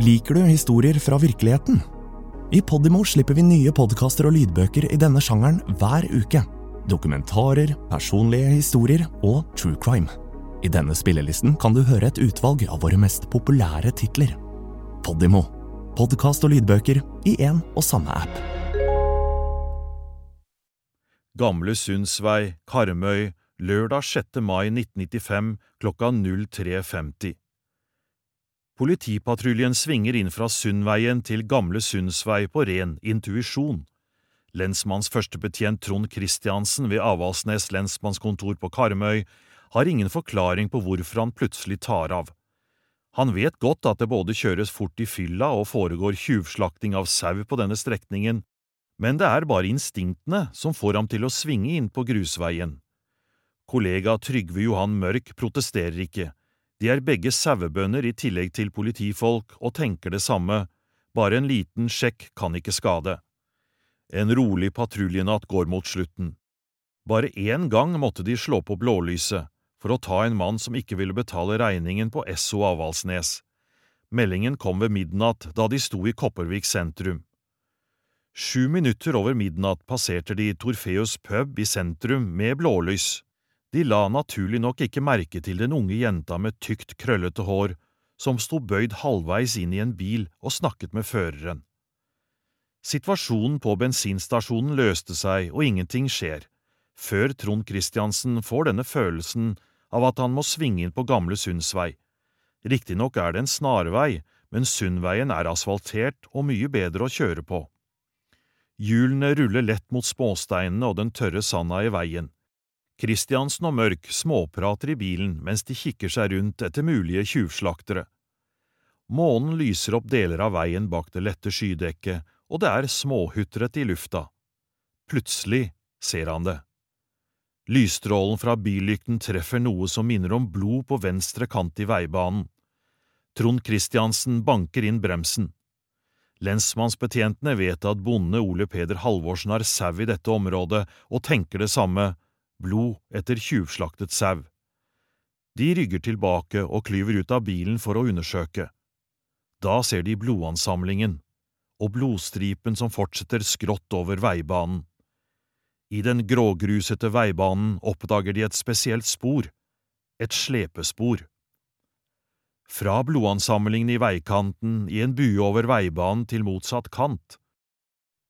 Liker du historier fra virkeligheten? I Podimo slipper vi nye podkaster og lydbøker i denne sjangeren hver uke. Dokumentarer, personlige historier og true crime. I denne spillelisten kan du høre et utvalg av våre mest populære titler. Podimo. Podkast og lydbøker i én og samme app. Gamle Sundsvei, Karmøy, lørdag 6. mai 1995 klokka 03.50. Politipatruljen svinger inn fra Sundveien til Gamle Sundsvei på ren intuisjon. Lensmannsførstebetjent Trond Christiansen ved Avaldsnes lensmannskontor på Karmøy har ingen forklaring på hvorfor han plutselig tar av. Han vet godt at det både kjøres fort i fylla og foregår tjuvslakting av sau på denne strekningen, men det er bare instinktene som får ham til å svinge inn på grusveien. Kollega Trygve Johan Mørk protesterer ikke, de er begge sauebønder i tillegg til politifolk og tenker det samme, bare en liten sjekk kan ikke skade. En rolig patruljenatt går mot slutten. Bare én gang måtte de slå på blålyset, for å ta en mann som ikke ville betale regningen på Esso Avaldsnes. Meldingen kom ved midnatt da de sto i Kopervik sentrum. Sju minutter over midnatt passerte de Torfeus pub i sentrum med blålys. De la naturlig nok ikke merke til den unge jenta med tykt, krøllete hår som sto bøyd halvveis inn i en bil og snakket med føreren. Situasjonen på bensinstasjonen løste seg, og ingenting skjer, før Trond Christiansen får denne følelsen av at han må svinge inn på Gamle Sundsvei. Riktignok er det en snarvei, men Sundveien er asfaltert og mye bedre å kjøre på. Hjulene ruller lett mot småsteinene og den tørre sanda i veien. Christiansen og Mørk småprater i bilen mens de kikker seg rundt etter mulige tjuvslaktere. Månen lyser opp deler av veien bak det lette skydekket, og det er småhutret i lufta. Plutselig ser han det. Lysstrålen fra billykten treffer noe som minner om blod på venstre kant i veibanen. Trond Christiansen banker inn bremsen. Lensmannsbetjentene vet at bonde Ole Peder Halvorsen har sau i dette området, og tenker det samme, blod etter tjuvslaktet sau. De rygger tilbake og klyver ut av bilen for å undersøke. Da ser de blodansamlingen, og blodstripen som fortsetter skrått over veibanen. I den grågrusete veibanen oppdager de et spesielt spor, et slepespor. Fra blodansamlingen i veikanten i en bue over veibanen til motsatt kant.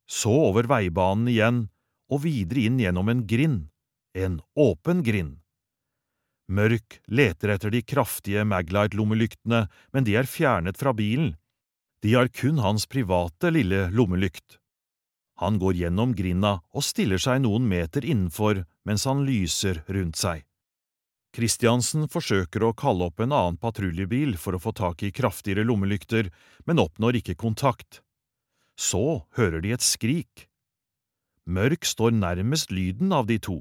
Så over veibanen igjen og videre inn gjennom en grind, en åpen grind. Mørk leter etter de kraftige Maglite-lommelyktene, men de er fjernet fra bilen. De har kun hans private lille lommelykt. Han går gjennom grinda og stiller seg noen meter innenfor mens han lyser rundt seg. Christiansen forsøker å kalle opp en annen patruljebil for å få tak i kraftigere lommelykter, men oppnår ikke kontakt. Så hører de et skrik. Mørk står nærmest lyden av de to.